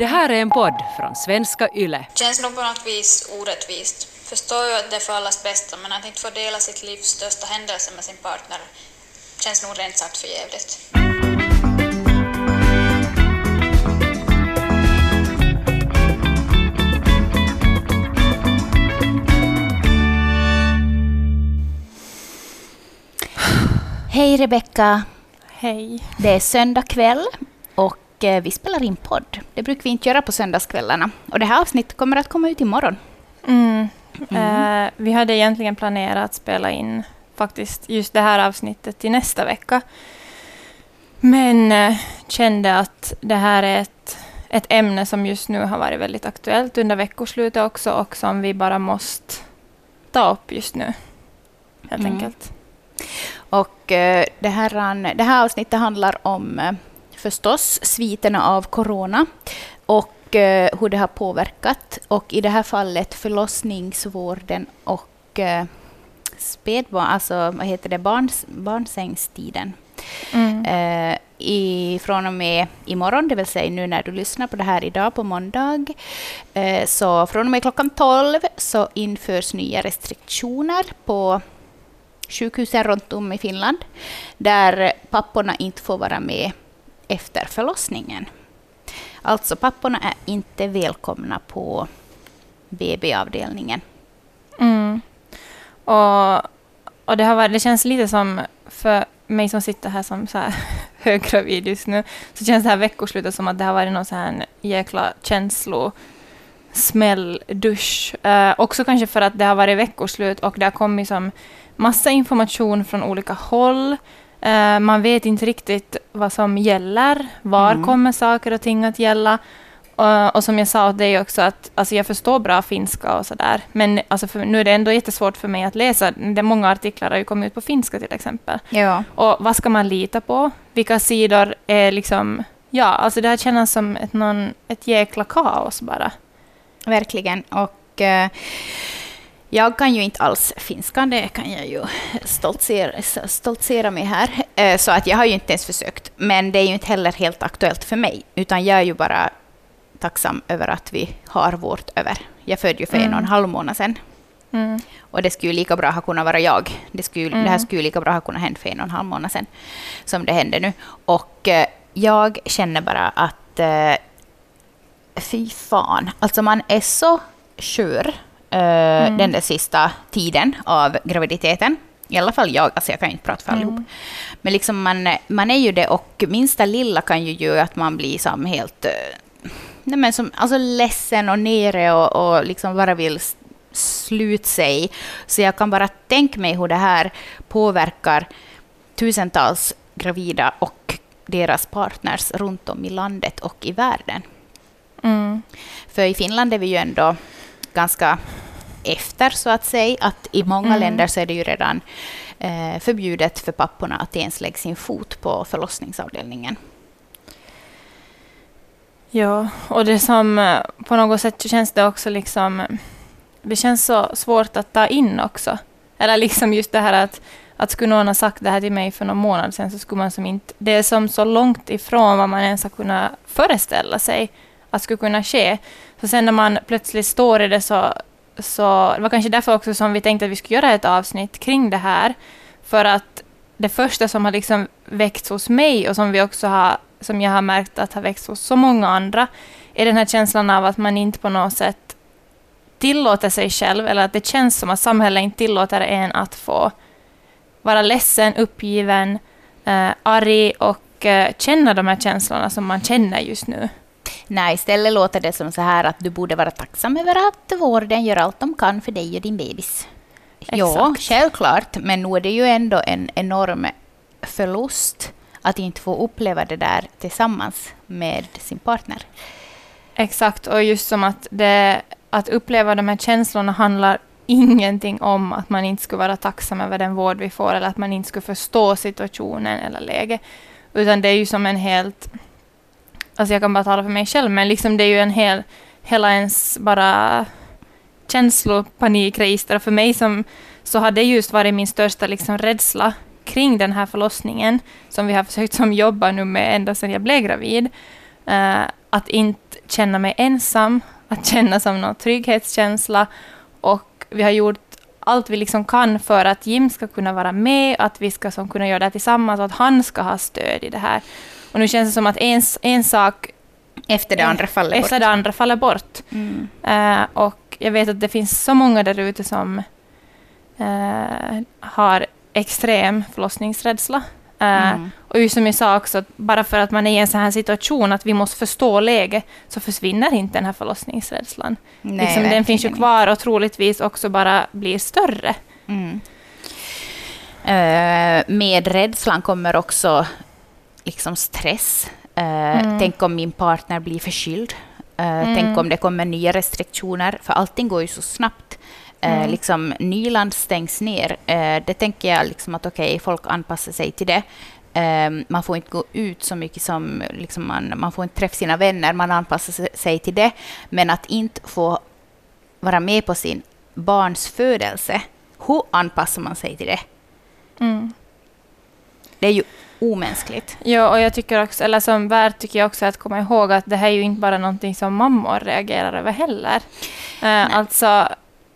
Det här är en podd från svenska YLE. känns nog på något vis orättvist. Förstår ju att det är för allas bästa, men att inte få dela sitt livs största händelse med sin partner känns nog rent sagt för jävligt. Hej Rebecka! Hej. Det är söndag kväll och eh, vi spelar in podd. Det brukar vi inte göra på söndagskvällarna. Och det här avsnittet kommer att komma ut imorgon. Mm. Eh, vi hade egentligen planerat att spela in faktiskt just det här avsnittet till nästa vecka. Men eh, kände att det här är ett, ett ämne som just nu har varit väldigt aktuellt under veckoslutet också och som vi bara måste ta upp just nu. Helt Mm. enkelt. Och eh, det, här, det här avsnittet handlar om eh, förstås sviterna av corona och eh, hur det har påverkat. Och i det här fallet förlossningsvården och eh, spädbarn, alltså vad heter det, barns, barnsängstiden. Mm. Eh, i, från och med imorgon, det vill säga nu när du lyssnar på det här idag på måndag, eh, så från och med klockan 12 så införs nya restriktioner på sjukhusen runt om i Finland, där papporna inte får vara med efter förlossningen. Alltså papporna är inte välkomna på BB-avdelningen. Mm. Och, och det, har varit, det känns lite som, för mig som sitter här som så här höggravid just nu, så känns det här veckoslutet som att det har varit någon så här en jäkla känslo smälldusch. Uh, eh, också kanske för att det har varit veckoslut och det har kommit som massa information från olika håll. Eh, man vet inte riktigt vad som gäller. Var Mm. kommer saker och ting att gälla? Och, och som jag sa åt dig också, att alltså jag förstår bra finska och sådär, men alltså för, nu är det ändå jättesvårt för mig att läsa. Det många artiklar har ju kommit ut på finska till exempel. Ja. Och vad ska man lita på? Vilka sidor är liksom... Ja, alltså det här känns som ett, någon, ett jäkla kaos bara. Verkligen. Och eh, jag kan ju inte alls finska, det kan jag ju stoltsera, stoltsera med här. Eh, så att jag har ju inte ens försökt. Men det är ju inte heller helt aktuellt för mig, utan jag är ju bara tacksam över att vi har vårt över. Jag födde ju för en och en Mm. halv månad sedan. Mm. Och det skulle ju lika bra ha kunnat vara jag. Det, skulle, det här Mm. skulle ju lika bra ha kunnat hända för en och en halv månad sedan som det händer nu. Och eh, jag känner bara att eh, fy fan, alltså man är så skör Mm. den där sista tiden av graviditeten. I alla fall jag, alltså jag kan inte prata för allihop. Mm. Men liksom man, man är ju det och minsta lilla kan ju göra att man blir som helt eh, nej men som, alltså ledsen och nere och, och liksom bara vill sluta sig. Så jag kan bara tänka mig hur det här påverkar tusentals gravida och deras partners runt om i landet och i världen. Mm. För i Finland är vi ju ändå ganska efter, så att säga. Att I många Mm. länder så är det ju redan eh, förbjudet för papporna att ens lägga sin fot på förlossningsavdelningen. Ja, och det som eh, på något sätt känns det också liksom... Det känns så svårt att ta in också. Eller liksom just det här att, att skulle någon ha sagt det här till mig för någon månad sedan så skulle man som inte... Det är som så långt ifrån vad man ens har kunnat föreställa sig att skulle kunna ske. Så sen när man plötsligt står i det så... så det var kanske därför också som vi tänkte att vi skulle göra ett avsnitt kring det här. För att det första som har liksom väckts hos mig och som vi också har som jag har märkt att har väckts hos så många andra, är den här känslan av att man inte på något sätt tillåter sig själv, eller att det känns som att samhället inte tillåter en att få vara ledsen, uppgiven, eh, arg och eh, känna de här känslorna som man känner just nu. Nej, istället låter det som så här att du borde vara tacksam över att vården gör allt de kan för dig och din bebis. Ja, Exakt. självklart, men nu är det ju ändå en enorm förlust att inte få uppleva det där tillsammans med sin partner. Exakt, och just som att, det, att uppleva de här känslorna handlar ingenting om att man inte skulle vara tacksam över den vård vi får eller att man inte skulle förstå situationen eller läget. Utan det är ju som en helt... Alltså jag kan bara tala för mig själv, men liksom det är ju en hel... Hela ens bara känslopanikregister. Och för mig som, så har det just varit min största liksom rädsla kring den här förlossningen som vi har försökt som jobba nu med ända sedan jag blev gravid. Uh, att inte känna mig ensam, att känna som någon trygghetskänsla. Och vi har gjort allt vi liksom kan för att Jim ska kunna vara med, att vi ska som kunna göra det här tillsammans och att han ska ha stöd i det här. Och nu känns det som att en, en sak Efter det andra faller bort. efter det andra faller bort. Mm. Eh, och jag vet att det finns så många där ute som eh, har extrem förlossningsrädsla. Eh, Mm. Och just som jag sa också, att bara för att man är i en sån här situation att vi måste förstå läget, så försvinner inte den här förlossningsrädslan. Nej, liksom, den finns ju kvar och troligtvis också bara blir större. Mm. Eh, med rädslan kommer också liksom stress. Eh, Mm. Tänk om min partner blir förkyld. Eh, Mm. Tänk om det kommer nya restriktioner, för allting går ju så snabbt. Eh, Mm. liksom, Nyland stängs ner. Eh, det tänker jag liksom att okej, folk anpassar sig till det. Eh, man får inte gå ut så mycket som liksom man, man får inte träffa sina vänner, man anpassar sig- sig till det. Men att inte få vara med på sin barns födelse, hur anpassar man sig till det? Mm. Det är ju omänskligt. Ja, och jag tycker också, eller som värd tycker jag också att komma ihåg att det här är ju inte bara någonting som mammor reagerar över heller. Eh, alltså,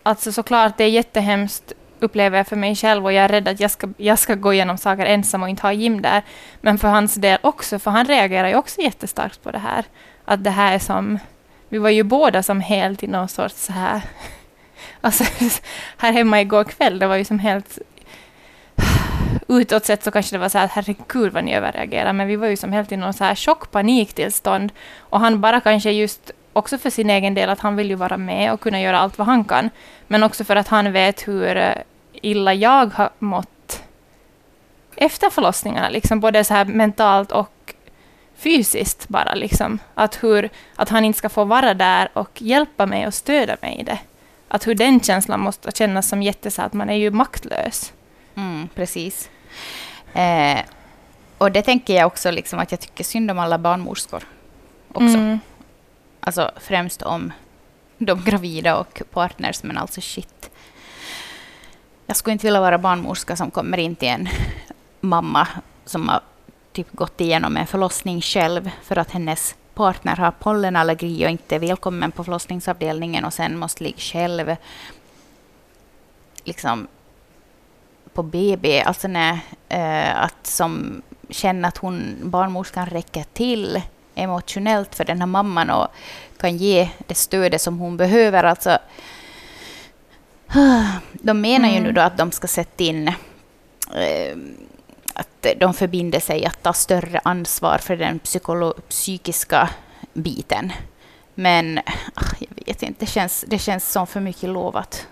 alltså såklart, det är jättehemskt upplever jag för mig själv och jag är rädd att jag ska, jag ska gå igenom saker ensam och inte ha Jim där. Men för hans del också, för han reagerar ju också jättestarkt på det här. Att det här är som... Vi var ju båda som helt i någon sorts så här... Alltså, här hemma igår kväll, det var ju som helt... Utåt sett så kanske det var så här, herregud vad ni överreagerar, men vi var ju som helt i någon så här chockpaniktillstånd. Och han bara kanske just också för sin egen del att han vill ju vara med och kunna göra allt vad han kan. Men också för att han vet hur eh, illa jag har mått efter förlossningarna, liksom både så här mentalt och fysiskt bara liksom. Att, hur, att han inte ska få vara där och hjälpa mig och stödja mig i det. Att hur den känslan måste kännas som jätte så att man är ju maktlös. Mm, precis. Eh, och det tänker jag också liksom att jag tycker synd om alla barnmorskor. Också. Mm. Alltså främst om de gravida och partners, men alltså shit. Jag skulle inte vilja vara barnmorska som kommer in till en mamma som har typ gått igenom en förlossning själv för att hennes partner har pollenallergi och inte är välkommen på förlossningsavdelningen och sen måste ligga själv liksom på BB. Alltså när, eh, att som känna att hon, barnmorskan räcker till emotionellt för den här mamman och kan ge det stödet som hon behöver. Alltså, de menar ju Mm. nu då att de ska sätta in eh, att de förbinder sig att ta större ansvar för den psykiska biten. Men ah, jag vet inte, det känns, det känns som för mycket lovat.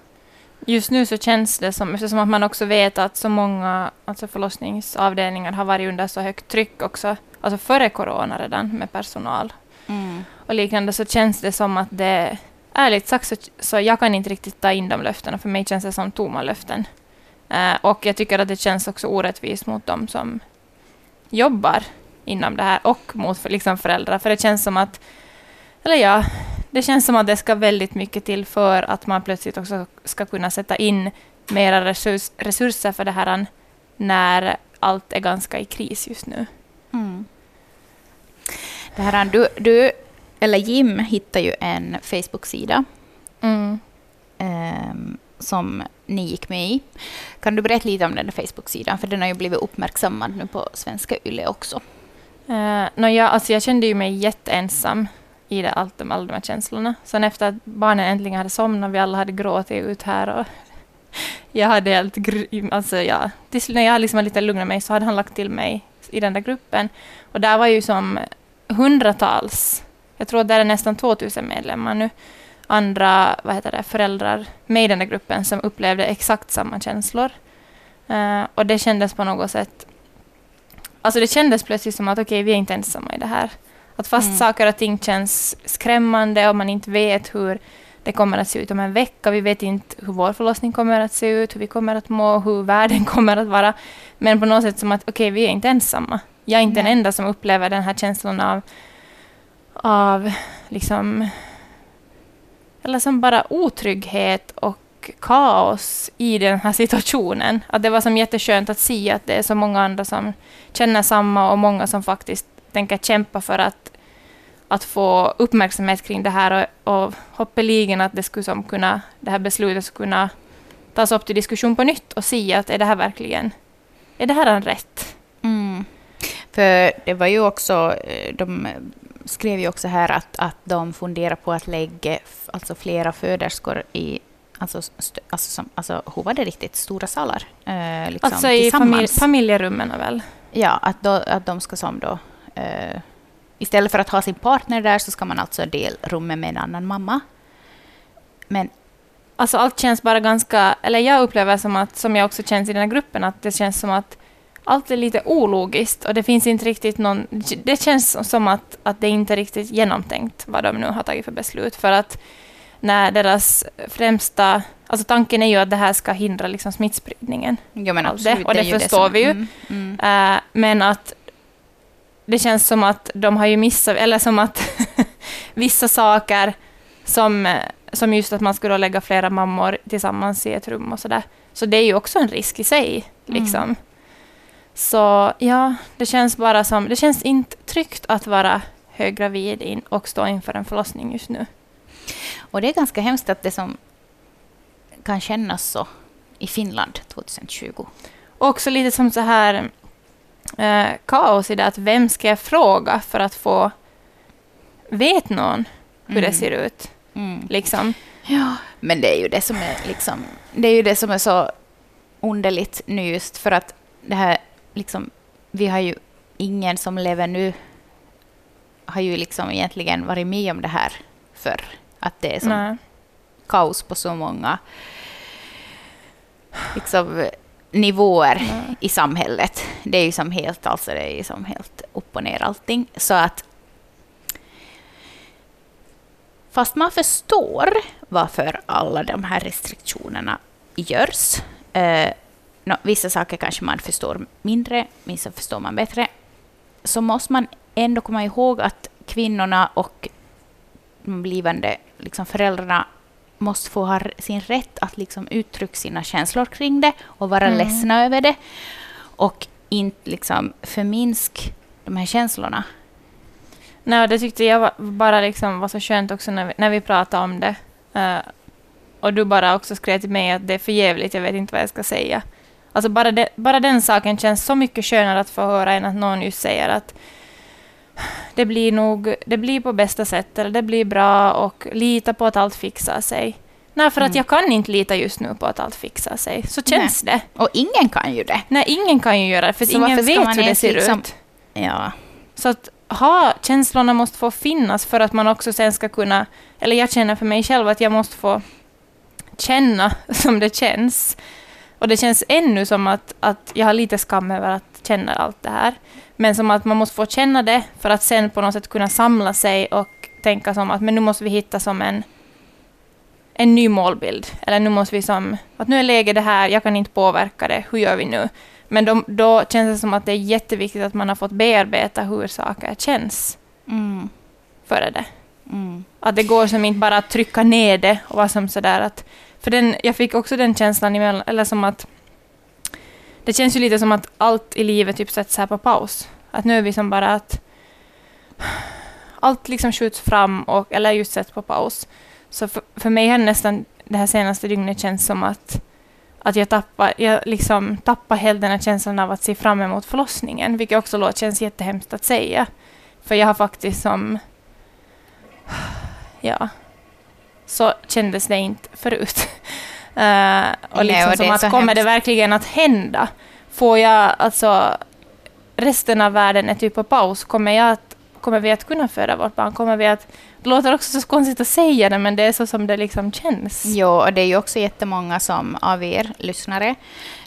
Just nu så känns det som, eftersom att man också vet att så många alltså förlossningsavdelningar har varit under så högt tryck också, alltså före corona redan med personal och liknande, så känns det som att det, ärligt sagt så, så jag kan inte riktigt ta in de löftena, för mig känns det som tomma löften. Eh, och jag tycker att det känns också orättvist mot de som jobbar inom det här och mot för, liksom föräldrar, för det känns som att, eller ja, det känns som att det ska väldigt mycket till för att man plötsligt också ska kunna sätta in mera resurs, resurser för det här när allt är ganska i kris just nu. Mm. Det här, du, du, eller Jim hittar ju en Facebook-sida Mm. ehm, som ni gick med i. Kan du berätta lite om den Facebook-sidan? För den har ju blivit uppmärksammad nu på Svenska Yle också. Uh, no, jag, alltså jag kände ju mig jätteensam i det, allt, de, alla de här känslorna. Sen efter att barnen äntligen hade somnat, vi alla hade gråtit ut här och jag hade helt... grym, Alltså ja, tills när jag liksom hade lite lugnat mig så hade han lagt till mig i den där gruppen. Och där var ju som hundratals, jag tror att det är nästan 2000 medlemmar nu, andra vad heter det, föräldrar med i den där gruppen som upplevde exakt samma känslor. Uh, och det kändes på något sätt... Alltså det kändes plötsligt som att okej, vi är inte ensamma i det här. Att fast Mm. saker och ting känns skrämmande och man inte vet hur det kommer att se ut om en vecka, vi vet inte hur vår förlossning kommer att se ut, hur vi kommer att må, hur världen kommer att vara. Men på något sätt som att okej, vi är inte ensamma. Jag är inte Nej. den enda som upplever den här känslan av, av liksom eller som bara otrygghet och kaos i den här situationen. Att det var som jätteskönt att se att det är så många andra som känner samma och många som faktiskt tänker kämpa för att, att få uppmärksamhet kring det här och, och hoppeligen att det skulle som kunna, det här beslutet skulle kunna tas upp till diskussion på nytt och se att är det här verkligen, är det här en rätt? Mm. För det var ju också, eh, de skrev ju också här att, att de funderar på att lägga alltså flera föderskor i Alltså, alltså, som, alltså, hur var det riktigt? Stora salar? Eh, liksom, alltså i familj, familjerummen väl? Ja, att, då, att de ska som då... Eh, istället för att ha sin partner där så ska man alltså dela rummet med en annan mamma. Men... Alltså allt känns bara ganska... Eller jag upplever som att, som jag också känns i den här gruppen, att det känns som att allt är lite ologiskt och det finns inte riktigt någon... Det känns som att, att det inte är riktigt genomtänkt vad de nu har tagit för beslut. För att när deras främsta... Alltså tanken är ju att det här ska hindra liksom smittspridningen. Jo, men absolut, det, och det, det förstår vi ju. Mm, mm. Uh, men att det känns som att de har ju missat, eller som att vissa saker som, som just att man skulle lägga flera mammor tillsammans i ett rum och sådär. Så det är ju också en risk i sig. Liksom. Mm. Så ja, det känns bara som, det känns inte tryggt att vara höggravid in och stå inför en förlossning just nu. Och det är ganska hemskt att det som kan kännas så i Finland 2020. också lite som så här eh, kaos i det att vem ska jag fråga för att få... Vet någon hur mm. det ser ut? Mm. Liksom. Ja, men det är ju det som är liksom... Det är ju det som är så underligt nu just för att det här liksom... Vi har ju ingen som lever nu har ju liksom egentligen varit med om det här förr. Att det är som Nej. kaos på så många liksom, nivåer Nej. i samhället. Det är ju som helt, alltså det är ju som helt upp och ner allting. Så att Fast man förstår varför alla de här restriktionerna görs. Eh, no, vissa saker kanske man förstår mindre, vissa förstår man bättre. Så måste man ändå komma ihåg att kvinnorna och de blivande liksom föräldrarna måste få ha sin rätt att liksom uttrycka sina känslor kring det och vara mm. ledsna över det. Och inte liksom förminska de här känslorna. Nej, det tyckte jag var, bara liksom var så skönt också när vi, när vi pratade om det. Uh, och du bara också skrev till mig att det är för jävligt, jag vet inte vad jag ska säga. Alltså bara, det, bara den saken känns så mycket skönare att få höra än att någon just säger att det blir nog det blir på bästa sätt, eller det blir bra och lita på att allt fixar sig. Nej, för att mm. jag kan inte lita just nu på att allt fixar sig. Så känns Nej. det. Och ingen kan ju det. Nej, ingen kan ju göra det, för ingen vet hur det ser liksom... ut. Ja. Så att ha, känslorna måste få finnas för att man också sen ska kunna... Eller jag känner för mig själv att jag måste få känna som det känns. Och det känns ännu som att, att jag har lite skam över att känna allt det här. Men som att man måste få känna det för att sen på något sätt kunna samla sig och tänka som att men nu måste vi hitta som en, en ny målbild. Eller nu måste vi som, att nu är läget det här, jag kan inte påverka det, hur gör vi nu? Men då, då känns det som att det är jätteviktigt att man har fått bearbeta hur saker känns mm. före det. Mm. Att det går som inte bara att trycka ner det och vara som sådär att... För den, jag fick också den känslan, emellan, eller som att det känns ju lite som att allt i livet typ sätts här på paus. Att nu är vi som bara att allt liksom skjuts fram, och, eller just sätts på paus. Så för, för mig har nästan det här senaste dygnet känts som att, att jag tappar, jag liksom tappar helt den här känslan av att se fram emot förlossningen, vilket också låter, känns jättehemskt att säga. För jag har faktiskt som... Ja. Så kändes det inte förut. Uh, och liksom Nej, och som att kommer hemskt. det verkligen att hända? Får jag alltså resten av världen är typ på paus, kommer, jag att, kommer vi att kunna föda vårt barn? Kommer vi att, det låter också så konstigt att säga det, men det är så som det liksom känns. Jo, och det är ju också jättemånga som, av er lyssnare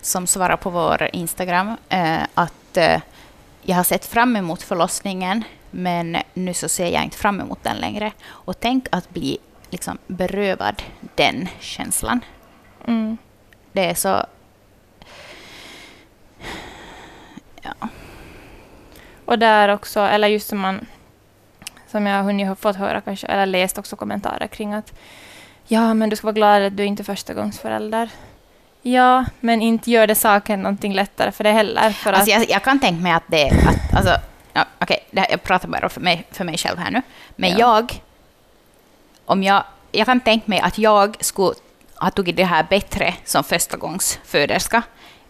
som svarar på vår Instagram eh, att eh, jag har sett fram emot förlossningen, men nu så ser jag inte fram emot den längre. Och tänk att bli liksom berövad den känslan. Mm. Det är så... Ja. Och där också, eller just som man som jag har hunnit fått höra kanske, eller läst också kommentarer kring att ja, men du ska vara glad att du inte är förstagångsförälder. Ja, men inte gör det saken någonting lättare för det heller. För alltså, att... jag, jag kan tänka mig att det att, alltså, ja, okej, här- jag pratar bara för mig, för mig själv här nu. Men Ja. jag, om jag, jag kan tänka mig att jag skulle ha tagit det här bättre som förstagångsföderska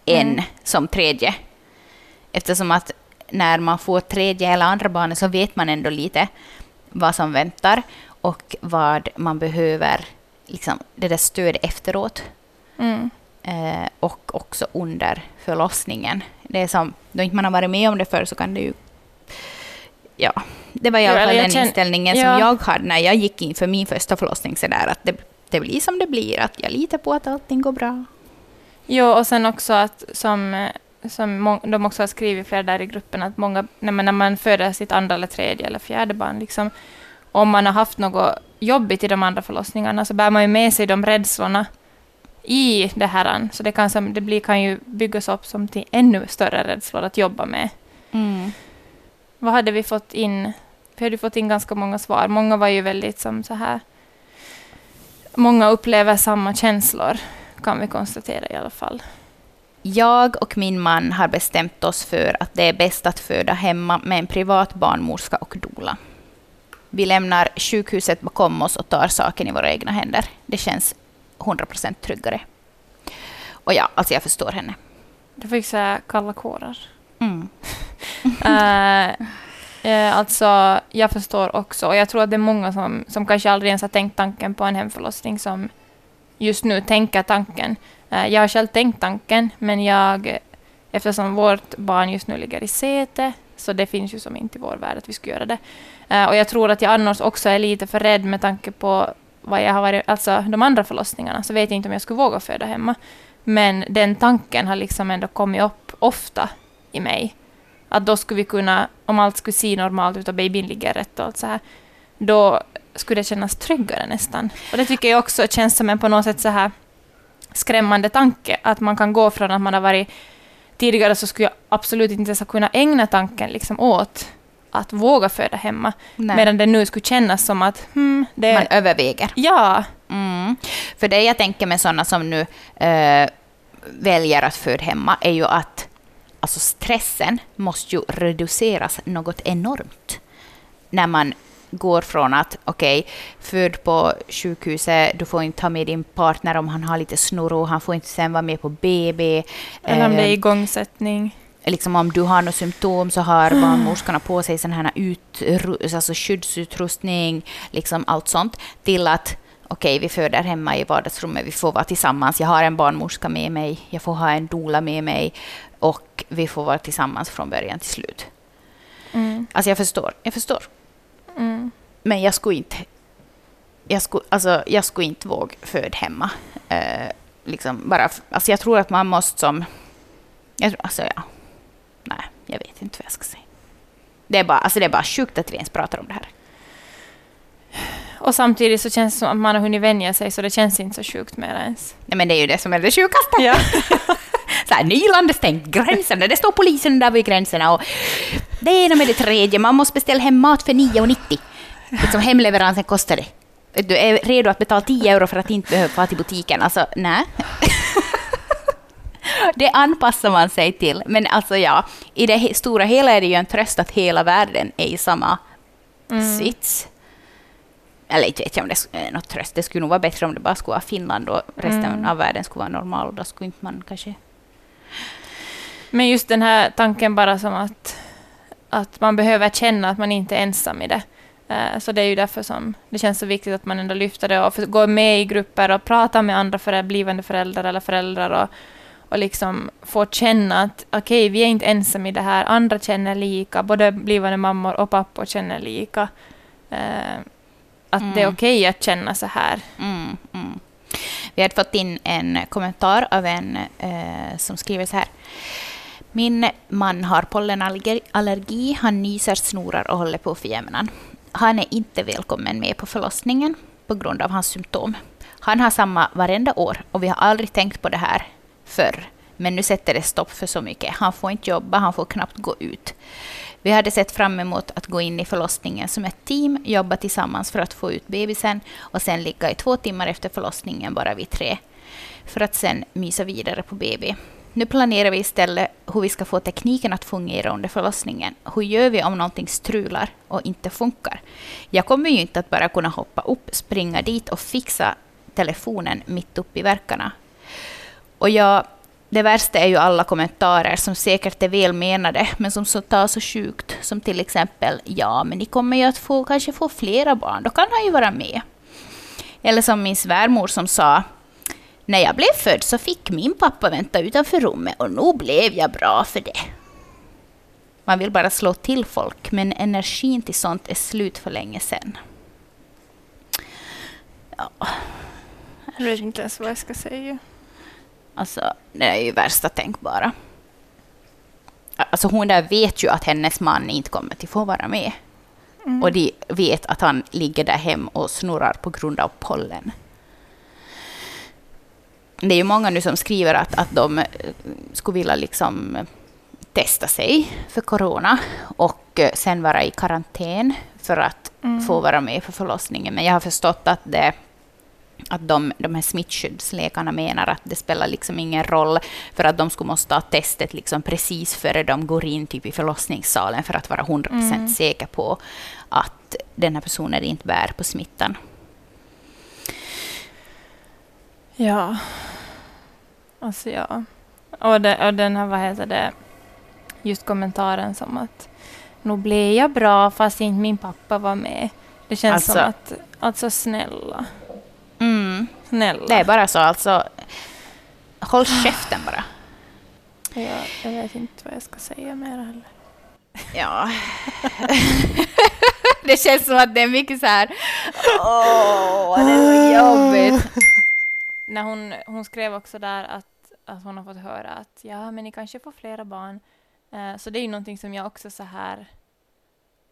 Mm. än som tredje. Eftersom att när man får tredje eller andra barnet så vet man ändå lite vad som väntar och vad man behöver, liksom, det där stödet efteråt Mm. eh, och också under förlossningen. Det är som, då inte man har varit med om det förr så kan det ju... Ja, det var i alla fall den känner- inställningen ja. som jag hade när jag gick in för min första förlossning. Så där, att det, det blir som det blir, att jag litar på att allting går bra. Jo, och sen också att som, eh, som de också har skrivit flera där i gruppen, att många, när man, när man föder sitt andra eller tredje eller fjärde barn, liksom, om man har haft något jobbigt i de andra förlossningarna, så bär man ju med sig de rädslorna i det här. Så det kan, som, det blir, kan ju byggas upp som till ännu större rädslor att jobba med. Vad hade vi fått in? Vi hade fått in ganska många svar. Många var ju väldigt som så här... Många upplever samma känslor, kan vi konstatera i alla fall. Jag och min man har bestämt oss för att det är bäst att föda hemma med en privat barnmorska och doula. Vi lämnar sjukhuset bakom oss och tar saken i våra egna händer. Det känns 100% tryggare. Och ja, alltså jag förstår henne. Jag fick så kalla kårar. Mm. Eh, eh, alltså, jag förstår också, och jag tror att det är många som, som kanske aldrig ens har tänkt tanken på en hemförlossning som just nu tänker tanken. Eh, jag har själv tänkt tanken, men jag, eftersom vårt barn just nu ligger i säte, så det finns ju som inte i vår värld att vi ska göra det. Eh, och jag tror att jag annars också är lite för rädd med tanke på vad jag har varit, alltså de andra förlossningarna, så vet jag inte om jag skulle våga föda hemma. Men den tanken har liksom ändå kommit upp ofta i mig. Att då skulle vi kunna, om allt skulle se normalt ut och babyn ligger rätt och allt så här, då skulle det kännas tryggare nästan. Och det tycker jag också känns som en på något sätt så här skrämmande tanke, att man kan gå från att man har varit tidigare så skulle jag absolut inte ens ha kunnat ägna tanken liksom åt att våga föda hemma, Nej. medan det nu skulle kännas som att hmm, det... Man överväger. ja, Mm. För det jag tänker med sådana som nu eh, väljer att föda hemma är ju att alltså stressen måste ju reduceras något enormt. När man går från att okej, född på sjukhuset, du får inte ha med din partner om han har lite snurro, han får inte sen vara med på BB. eller om det är Eh, igångsättning. liksom om du har något symptom så har barnmorskorna på sig sån här ut, alltså skyddsutrustning, liksom allt sånt, till att okej, vi föder hemma i vardagsrummet, vi får vara tillsammans, jag har en barnmorska med mig, jag får ha en doula med mig och vi får vara tillsammans från början till slut. Mm, Alltså jag förstår, jag förstår. mm. Men jag skulle inte, jag skulle, alltså, jag skulle inte våga föda hemma. Eh, liksom bara, alltså jag tror att man måste som... Jag, tror- alltså ja, nej, jag vet inte vad jag ska säga. Det är, bara, alltså det är bara sjukt att vi ens pratar om det här. Och samtidigt så känns det som att man har hunnit vänja sig, så det känns inte så sjukt mer ens. Nej, men det är ju det som är det sjukaste. Ja. Så här, Nyland är stängt, gränserna, det står polisen där vid gränserna och det ena med det tredje, man måste beställa hem mat för 9,90. Liksom hemleveransen kostar det. Du är redo att betala 10 euro för att inte behöva vara till butiken. Alltså, nej. Det anpassar man sig till. Men alltså ja, i det stora hela är det ju en tröst att hela världen är i samma Mm. sits. Eller inte vet jag om det är något tröst. Det skulle nog vara bättre om det bara skulle vara Finland och resten Mm. av världen skulle vara normal. Då skulle inte man kanske... Men just den här tanken bara som att, att man behöver känna att man inte är ensam i det. Eh, Så det är ju därför som det känns så viktigt att man ändå lyfter det och går med i grupper och pratar med andra föräldrar, blivande föräldrar eller föräldrar och, och liksom får känna att okej, vi är inte ensamma i det här, andra känner lika, både blivande mammor och pappor känner lika. Eh, Att det är Mm. okej att känna så här. Mm, mm. Vi hade fått in en kommentar av en eh, som skriver så här. Min man har pollenallergi, han nyser, snorar och håller på för jämnan. Han är inte välkommen med på förlossningen på grund av hans symptom. Han har samma varenda år och vi har aldrig tänkt på det här förr. Men nu sätter det stopp för så mycket. Han får inte jobba, han får knappt gå ut. Vi hade sett fram emot att gå in i förlossningen som ett team, jobba tillsammans för att få ut bebisen och sen ligga i två timmar efter förlossningen bara vi tre. För att sen mysa vidare på BB. Nu planerar vi istället hur vi ska få tekniken att fungera under förlossningen. Hur gör vi om någonting strular och inte funkar? Jag kommer ju inte att bara kunna hoppa upp, springa dit och fixa telefonen mitt uppe i verkarna. Och jag, det värsta är ju alla kommentarer som säkert är välmenade, men som så tar så sjukt. Som till exempel, ja, men ni kommer ju att få, kanske få flera barn, då kan han ju vara med. Eller som min svärmor som sa, när jag blev född så fick min pappa vänta utanför rummet och nu blev jag bra för det. Man vill bara slå till folk, men energin till sånt är slut för länge sedan. Ja. Jag vet inte ens vad jag ska säga. Alltså, det är ju värsta tänkbara. Alltså hon där vet ju att hennes man inte kommer att få vara med. Mm. Och de vet att han ligger där hem och snurrar på grund av pollen. Det är ju många nu som skriver att, att de skulle vilja liksom testa sig för corona och sen vara i karantän för att mm. få vara med för förlossningen. Men jag har förstått att det att de, de här smittskyddsläkarna menar att det spelar liksom ingen roll för att de skulle måste ta testet liksom precis före de går in typ i förlossningssalen för att vara 100% mm. säker på att den här personen inte bär på smittan. Ja, alltså ja. Och, det, och den här, vad heter det, just kommentaren som att nu blev jag bra fast inte min pappa var med. Det känns alltså, som att, alltså snälla. Mm. Snälla. Det är bara så alltså. Håll käften bara. Ja, jag vet inte vad jag ska säga mer heller. Ja. det känns som att det är mycket så här. Åh, det är så jobbigt. När hon, hon skrev också där att, att hon har fått höra att ja, men ni kanske får flera barn. Eh, så det är ju någonting som jag också så här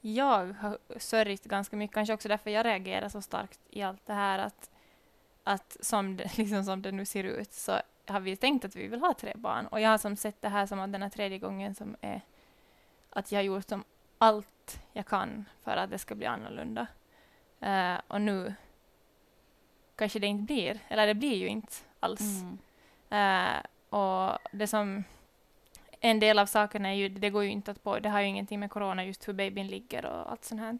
jag har sörjt ganska mycket, kanske också därför jag reagerar så starkt i allt det här att att som det, liksom som det nu ser ut så har vi tänkt att vi vill ha tre barn. Och jag har som sett det här som att den här tredje gången som är att jag har gjort som allt jag kan för att det ska bli annorlunda. Uh, och nu kanske det inte blir, eller det blir ju inte alls. Mm. Uh, och det som en del av sakerna är ju, det går ju inte att på, det har ju ingenting med corona just hur babyn ligger och allt sånt här.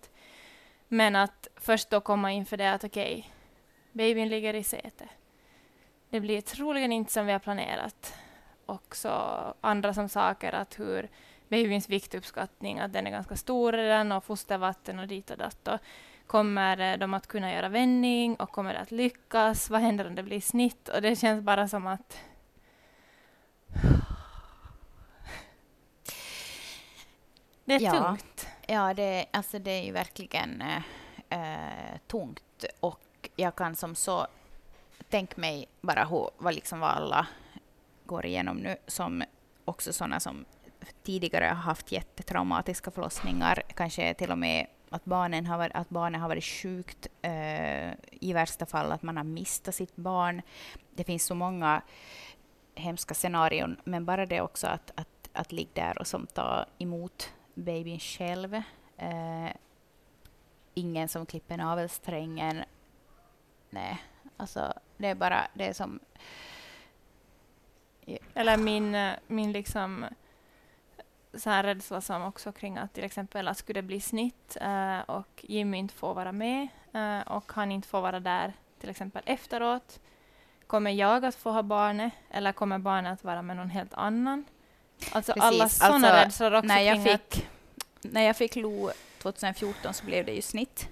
Men att först då komma inför det att okej, okay, Babyn ligger i säte. Det blir troligen inte som vi har planerat. Och så andra som saker att hur babyns viktuppskattning, att den är ganska stor redan och fostervatten och dit och datt. Och kommer de att kunna göra vändning och kommer det att lyckas? Vad händer om det blir snitt? Och det känns bara som att Det är ja. tungt. Ja, det, alltså det är ju verkligen äh, tungt. Och jag kan som så tänka mig bara hur, vad, liksom vad alla går igenom nu, som också sådana som tidigare har haft jättetraumatiska förlossningar, kanske till och med att, barnen har, att barnet har varit sjukt, eh, i värsta fall att man har mistat sitt barn. Det finns så många hemska scenarion, men bara det också att, att, att ligga där och som ta emot babyn själv. Eh, ingen som klipper navelsträngen nej. Alltså, det är bara det är som... Eller min, eh, min liksom så här rädsla som också kring att till exempel att skulle det bli snitt uh, och Jimmy inte får vara med uh, och han inte får vara där till exempel efteråt. Kommer jag att få ha barnet eller kommer barnet att vara med någon helt annan? Alltså Precis. alla sådana alltså, rädslor också när jag fick, att... När jag fick Lo 2014 så blev det ju snitt.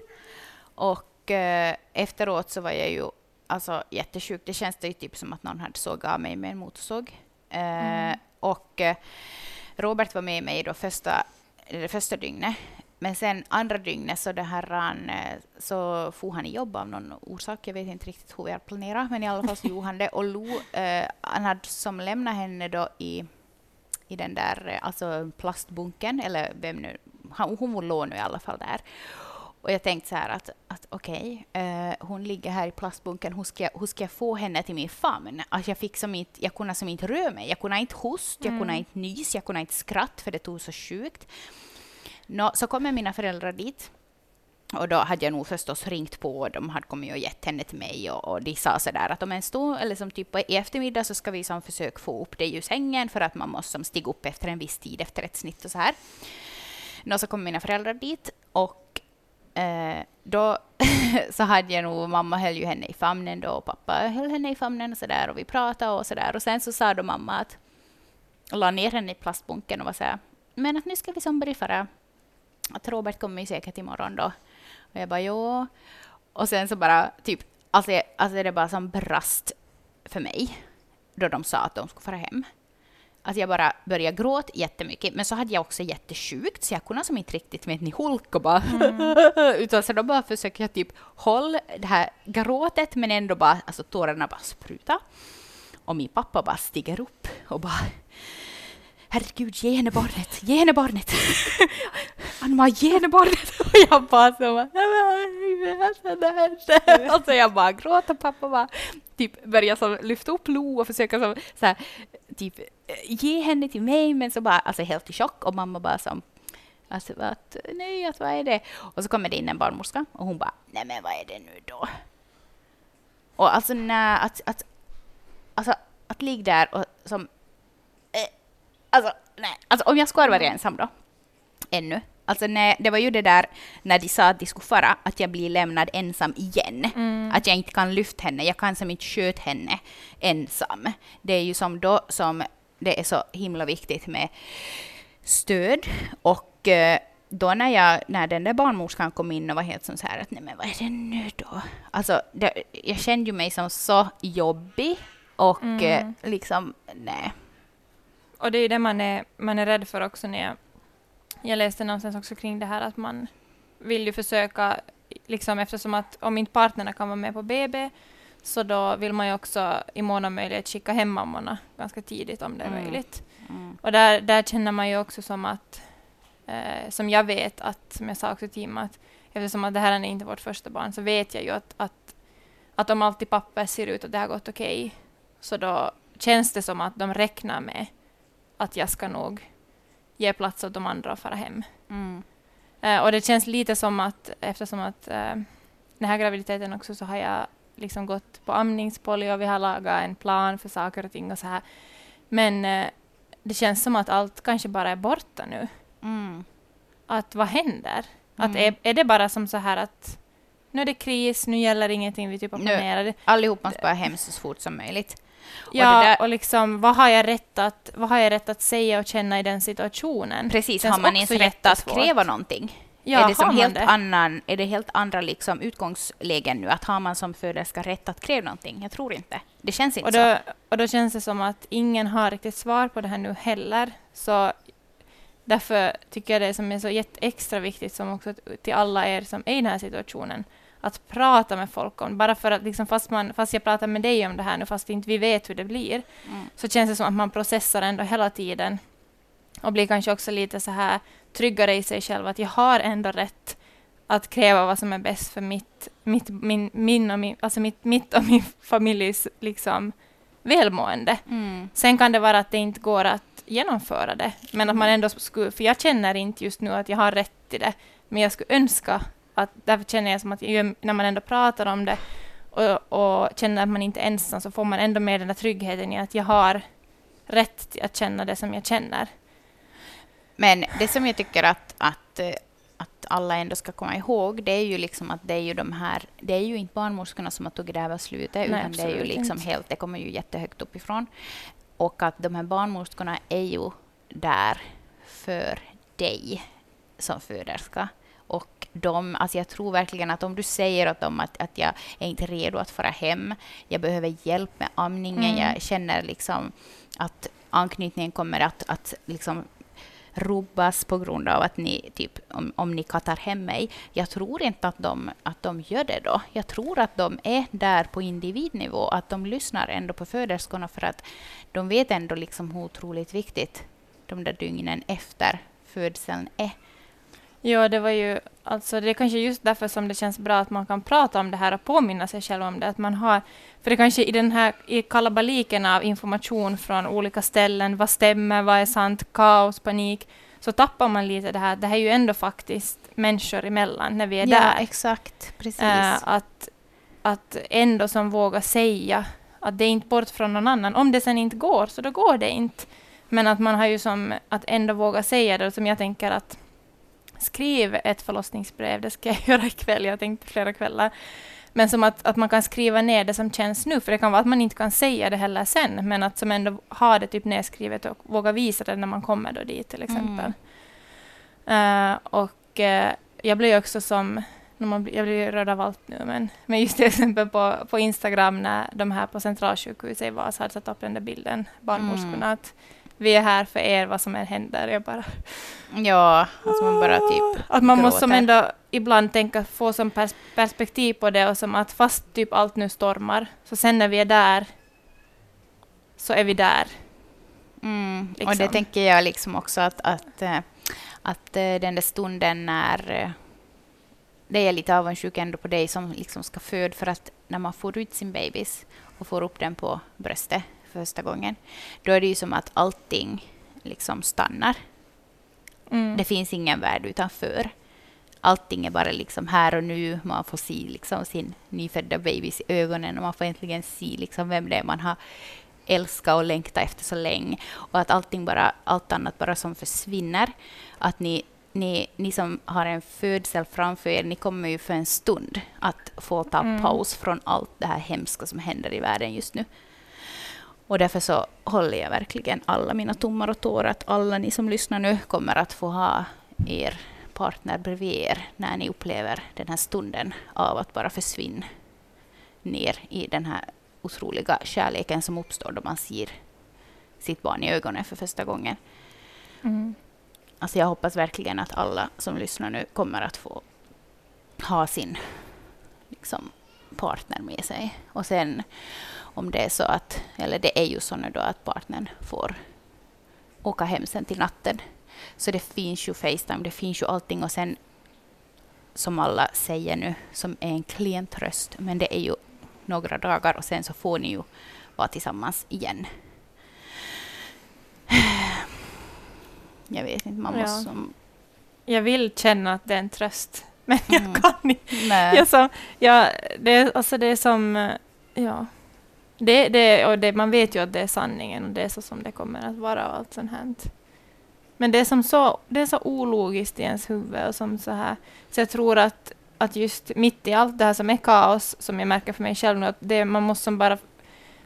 Och och eh, efteråt så var jag ju alltså, jättesjuk. Det känns det ju typ som att någon hade sågat av mig med en motorsåg. Eh, mm. Och eh, Robert var med mig då första, det första dygnet. Men sen andra dygnet så, det här, ran, eh, så for han i jobb av någon orsak. Jag vet inte riktigt hur vi har planerat, men i alla fall så gjorde han det. Och Lo, eh, han hade som lämnat henne då i, i den där eh, alltså plastbunken, eller vem nu, hon låg nu i alla fall där. Och jag tänkte så här att, att okej, okay, eh, hon ligger här i plastbunken, hur ska, jag, hur ska jag få henne till min famn? Att jag, fick som inte, jag kunde som inte röra mig, jag kunde inte hosta, mm. jag kunde inte nys, jag kunde inte skratta för det tog så sjukt. Nå, så kommer mina föräldrar dit och då hade jag nog förstås ringt på och de hade kommit och gett henne till mig och, och de sa sådär att om en stund, eller som typ i eftermiddag så ska vi som försök få upp dig ur sängen för att man måste som stiga upp efter en viss tid efter ett snitt och så här. Nå så kom mina föräldrar dit och eh, då så hade jag nog, mamma höll ju henne i famnen då och pappa höll henne i famnen och sådär och vi pratade och sådär och sen så sa då mamma att, och la ner henne i plastbunken och var så här, men att nu ska vi som börja fara, att Robert kommer ju säkert imorgon då. Och jag bara jo. Och sen så bara typ, alltså, alltså det bara som brast för mig då de sa att de skulle fara hem. Att jag bara började gråta jättemycket, men så hade jag också jättesjukt, så jag kunde som inte riktigt vet ni hulka bara. Mm. Utan så då bara försöker jag typ hålla det här gråtet, men ändå bara, alltså tårarna bara spruta. Och min pappa bara stiger upp och bara herregud, ge henne barnet, ge henne barnet. Anna, ge henne barnet. Och jag bara så, och så jag bara gråter, pappa bara typ börjar så lyfta upp Lo och försöka så, så här, typ ge henne till mig, men så bara alltså helt i chock och mamma bara som Alltså att, nej, att vad är det? Och så kommer det in en barnmorska och hon bara, nej men vad är det nu då? Och alltså när, att, att, alltså, att ligga där och som Alltså, nej. Alltså, om jag skulle vara ensam då, ännu. Alltså, nej, det var ju det där när de sa att de skulle fara, att jag blir lämnad ensam igen. Mm. Att jag inte kan lyfta henne, jag kan som inte sköta henne ensam. Det är ju som då som det är så himla viktigt med stöd. Och eh, då när, jag, när den där barnmorskan kom in och var helt så här att nej men vad är det nu då? Alltså, det, jag kände ju mig som så jobbig och mm. eh, liksom, nej. Och det är ju det man är, man är rädd för också när jag, jag läste någonstans också kring det här att man vill ju försöka, liksom eftersom att om inte partnerna kan vara med på BB så då vill man ju också i mån av möjlighet skicka hem mammorna ganska tidigt om det är mm. möjligt. Mm. Och där, där känner man ju också som att, eh, som jag vet att, som jag sa också till att eftersom att det här är inte vårt första barn så vet jag ju att, att, att om allt i papper ser ut att det har gått okej okay, så då känns det som att de räknar med att jag ska nog ge plats åt de andra och fara hem. Mm. Uh, och det känns lite som att eftersom att uh, den här graviditeten också så har jag liksom gått på amningspoly och vi har lagat en plan för saker och ting och så här. Men uh, det känns som att allt kanske bara är borta nu. Mm. Att vad händer? Mm. Att är, är det bara som så här att nu är det kris, nu gäller ingenting vi typ har planerat. Allihop måste bara hem så fort som möjligt. Ja, och, där, och liksom, vad, har jag rätt att, vad har jag rätt att säga och känna i den situationen? Precis, har man inte rätt att kräva någonting? Ja, är, det som helt det? Annan, är det helt andra liksom utgångslägen nu? Att har man som föderska rätt att kräva någonting? Jag tror inte. Det känns inte och då, så. Och då känns det som att ingen har riktigt svar på det här nu heller. Så därför tycker jag det som är så extra viktigt, som också till alla er som är i den här situationen, att prata med folk om. Bara för att liksom, fast, man, fast jag pratar med dig om det här nu, fast inte vi vet hur det blir, mm. så känns det som att man processar ändå hela tiden och blir kanske också lite så här tryggare i sig själv, att jag har ändå rätt att kräva vad som är bäst för mitt, mitt, min, min och min, alltså mitt, mitt och min familjs liksom, välmående. Mm. Sen kan det vara att det inte går att genomföra det, men att man ändå skulle, för jag känner inte just nu att jag har rätt till det, men jag skulle önska att därför känner jag som att när man ändå pratar om det och, och, känner att man inte är ensam så får man ändå med den där tryggheten i att jag har rätt att känna det som jag känner. Men det som jag tycker att, att, att alla ändå ska komma ihåg, det är ju liksom att det är ju de här, det är ju inte barnmorskorna som har tagit det här beslutet, utan det är ju liksom inte. helt, det kommer ju jättehögt uppifrån. Och att de här barnmorskorna är ju där för dig som föderska. Och de, alltså jag tror verkligen att om du säger åt dem att, att jag är inte redo att fara hem, jag behöver hjälp med amningen, mm. jag känner liksom att anknytningen kommer att, att liksom rubbas på grund av att ni, typ, om, om ni kattar hem mig. Jag tror inte att de, att de gör det då. Jag tror att de är där på individnivå, att de lyssnar ändå på föderskorna för att de vet ändå liksom hur otroligt viktigt de där dygnen efter födseln är. Ja, det var ju alltså det är kanske just därför som det känns bra att man kan prata om det här och påminna sig själv om det. Att man har, för det kanske i den här i kalabaliken av information från olika ställen, vad stämmer, vad är sant, kaos, panik, så tappar man lite det här. Det här är ju ändå faktiskt människor emellan när vi är ja, där. exakt. Precis. Eh, att, att ändå som våga säga att det är inte bort från någon annan. Om det sen inte går, så då går det inte. Men att man har ju som att ändå våga säga det, som jag tänker att skriv ett förlossningsbrev, det ska jag göra ikväll, jag har tänkt flera kvällar. Men som att, att man kan skriva ner det som känns nu, för det kan vara att man inte kan säga det heller sen, men att som ändå ha det typ nedskrivet och våga visa det när man kommer då dit till exempel. Mm. Uh, och uh, jag blir också som, när man, jag blir röd av allt nu, men, men just till exempel på, på Instagram när de här på Centralsjukhuset i Vasa hade satt upp den där bilden, barnmorskorna, mm. Vi är här för er vad som än händer. Jag bara... Ja, alltså man bara typ Att man gråter. måste som ändå ibland tänka, få som pers perspektiv på det och som att fast typ allt nu stormar, så sen när vi är där, så är vi där. Mm. Liksom. Och det liksom. tänker jag liksom också att, att, eh, att eh, den där stunden när eh, det är lite avundsjuk ändå på dig som liksom ska föda, för att när man får ut sin bebis och får upp den på bröstet första gången, då är det ju som att allting liksom stannar. Mm. Det finns ingen värld utanför. Allting är bara liksom här och nu. Man får se liksom sin nyfödda bebis i ögonen och man får äntligen se liksom vem det är man har älskat och längtat efter så länge. Och att allting bara, allt annat bara som försvinner. Att ni, ni, ni som har en födsel framför er, ni kommer ju för en stund att få ta mm. paus från allt det här hemska som händer i världen just nu. Och därför så håller jag verkligen alla mina tummar och tår att alla ni som lyssnar nu kommer att få ha er partner bredvid er när ni upplever den här stunden av att bara försvinna ner i den här otroliga kärleken som uppstår då man ser sitt barn i ögonen för första gången. Mm. Alltså jag hoppas verkligen att alla som lyssnar nu kommer att få ha sin liksom, partner med sig. Och sen om det är så att, eller det är ju så nu då att partnern får åka hem sen till natten. Så det finns ju Facetime, det finns ju allting och sen som alla säger nu, som är en klen tröst, men det är ju några dagar och sen så får ni ju vara tillsammans igen. Jag vet inte, man måste... Ja. Jag vill känna att det är en tröst, men mm. jag kan inte. Jag som, jag, det, alltså det är som... Ja. Det, det, och det, man vet ju att det är sanningen och det är så som det kommer att vara och allt sånt här. Men det är, som så, det är så ologiskt i ens huvud och som så här. Så jag tror att, att just mitt i allt det här som är kaos, som jag märker för mig själv nu, att det, man måste bara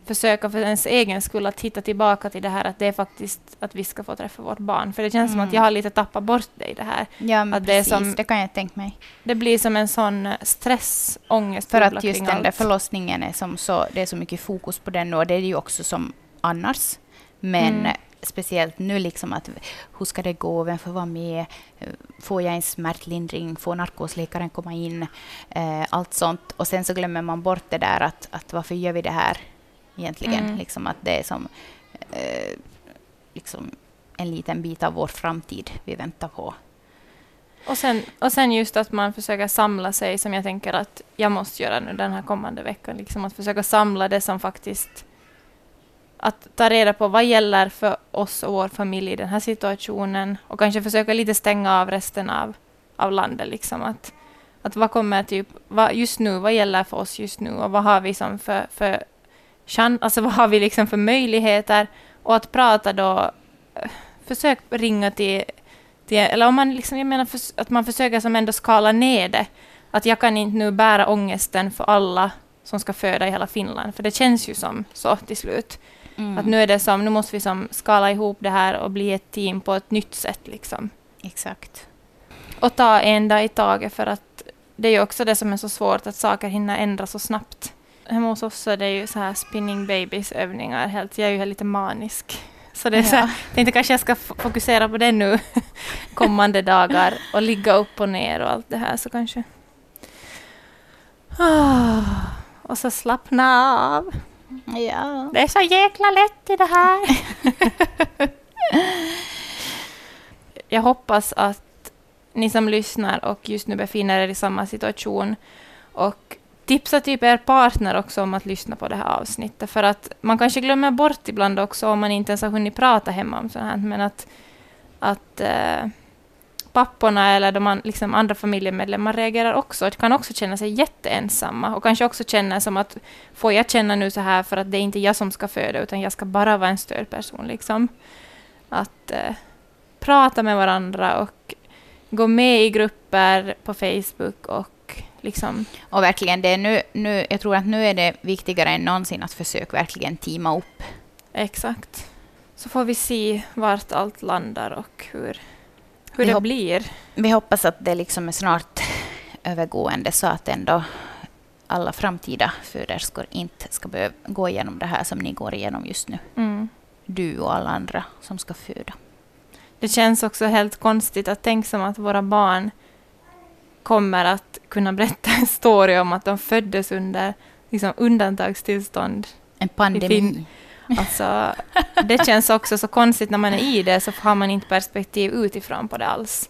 försöka för ens egen skull att hitta tillbaka till det här att det är faktiskt att vi ska få träffa vårt barn. För det känns mm. som att mm. jag har lite tappat bort det i det här. Ja, men att precis. Det, som, det kan jag tänka mig. Det blir som en sån stress, ångest. För att just den där förlossningen är som så, det är så mycket fokus på den och det är det ju också som annars. Men mm. speciellt nu liksom att hur ska det gå, vem får vara med, får jag en smärtlindring, får narkosläkaren komma in, eh, allt sånt. Och sen så glömmer man bort det där att, att varför gör vi det här? Egentligen. Mm. Liksom att det är som eh, liksom en liten bit av vår framtid vi väntar på. Och sen, och sen just att man försöker samla sig, som jag tänker att jag måste göra nu den här kommande veckan. Liksom att försöka samla det som faktiskt... Att ta reda på vad gäller för oss och vår familj i den här situationen. Och kanske försöka lite stänga av resten av, av landet. Liksom att, att vad kommer typ, vad, just nu, vad gäller för oss just nu och vad har vi som för, för chans, alltså vad har vi liksom för möjligheter? Och att prata då, eh, försök ringa till, till eller om man liksom, jag menar för, att man försöker som ändå skala ner det. Att jag kan inte nu bära ångesten för alla som ska föda i hela Finland, för det känns ju som så till slut. Mm. Att nu är det som, nu måste vi som skala ihop det här och bli ett team på ett nytt sätt liksom. Exakt. Och ta en dag i taget för att det är ju också det som är så svårt, att saker hinner ändras så snabbt hemma hos oss så är det ju så här spinning babies övningar helt. Jag är ju lite manisk. Så det är ja. så här, tänkte kanske jag ska fokusera på det nu kommande dagar och ligga upp och ner och allt det här så kanske. Oh, och så slappna av. Ja. Det är så jäkla lätt i det här. jag hoppas att ni som lyssnar och just nu befinner er i samma situation och tipsa typ er partner också om att lyssna på det här avsnittet. För att man kanske glömmer bort ibland också om man inte ens har hunnit prata hemma om sånt här. Men att, att äh, papporna eller de an, liksom andra familjemedlemmar reagerar också, kan också känna sig jätteensamma och kanske också känna som att får jag känna nu så här för att det är inte jag som ska föda utan jag ska bara vara en stödperson. Liksom. Att äh, prata med varandra och gå med i grupper på Facebook och liksom... Och verkligen, det nu, nu, jag tror att nu är det viktigare än någonsin att försöka verkligen teama upp. Exakt. Så får vi se vart allt landar och hur, hur Vi det blir. Vi hoppas att det liksom är snart övergående så att ändå alla framtida föderskor inte ska behöva gå igenom det här som ni går igenom just nu. Mm. Du och alla andra som ska föda. Det känns också helt konstigt att tänka som att våra barn kommer att kunna berätta en story om att de föddes under liksom, undantagstillstånd. En pandemi. Alltså, det känns också så konstigt när man är i det så har man inte perspektiv utifrån på det alls.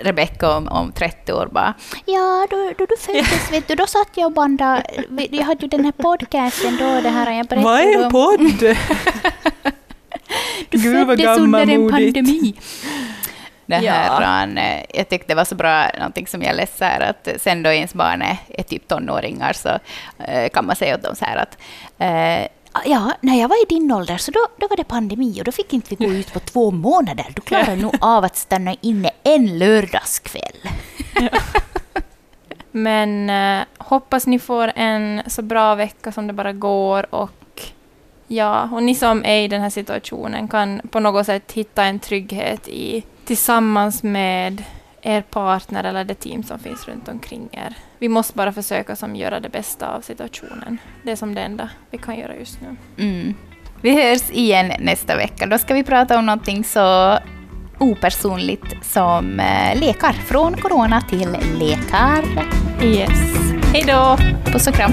Rebecka om, om 30 år bara Ja, då, då du föddes, vet du, då satt jag och bandade. Jag hade ju den här podcasten då, det här jag berättade om. podd? Du Gud, vad föddes under en pandemi. Det Ja. här, eh, Jag tyckte det var så bra, någonting som jag läste här, att sen då ens barn är, är typ tonåringar så eh, kan man säga åt dem så här att eh, Ja, när jag var i din ålder så då, då var det pandemi och då fick inte vi gå ut på två månader. Du klarar nog av att stanna inne en lördagskväll. Men eh, hoppas ni får en så bra vecka som det bara går och ja, och ni som är i den här situationen kan på något sätt hitta en trygghet i tillsammans med er partner eller det team som finns runt omkring er. Vi måste bara försöka som göra det bästa av situationen. Det är som det enda vi kan göra just nu. Mm. Vi hörs igen nästa vecka. Då ska vi prata om någonting så opersonligt som eh, lekar. Från corona till lekar. Yes. Hej då! Puss och kram.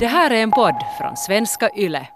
Det här är en podd från svenska YLE.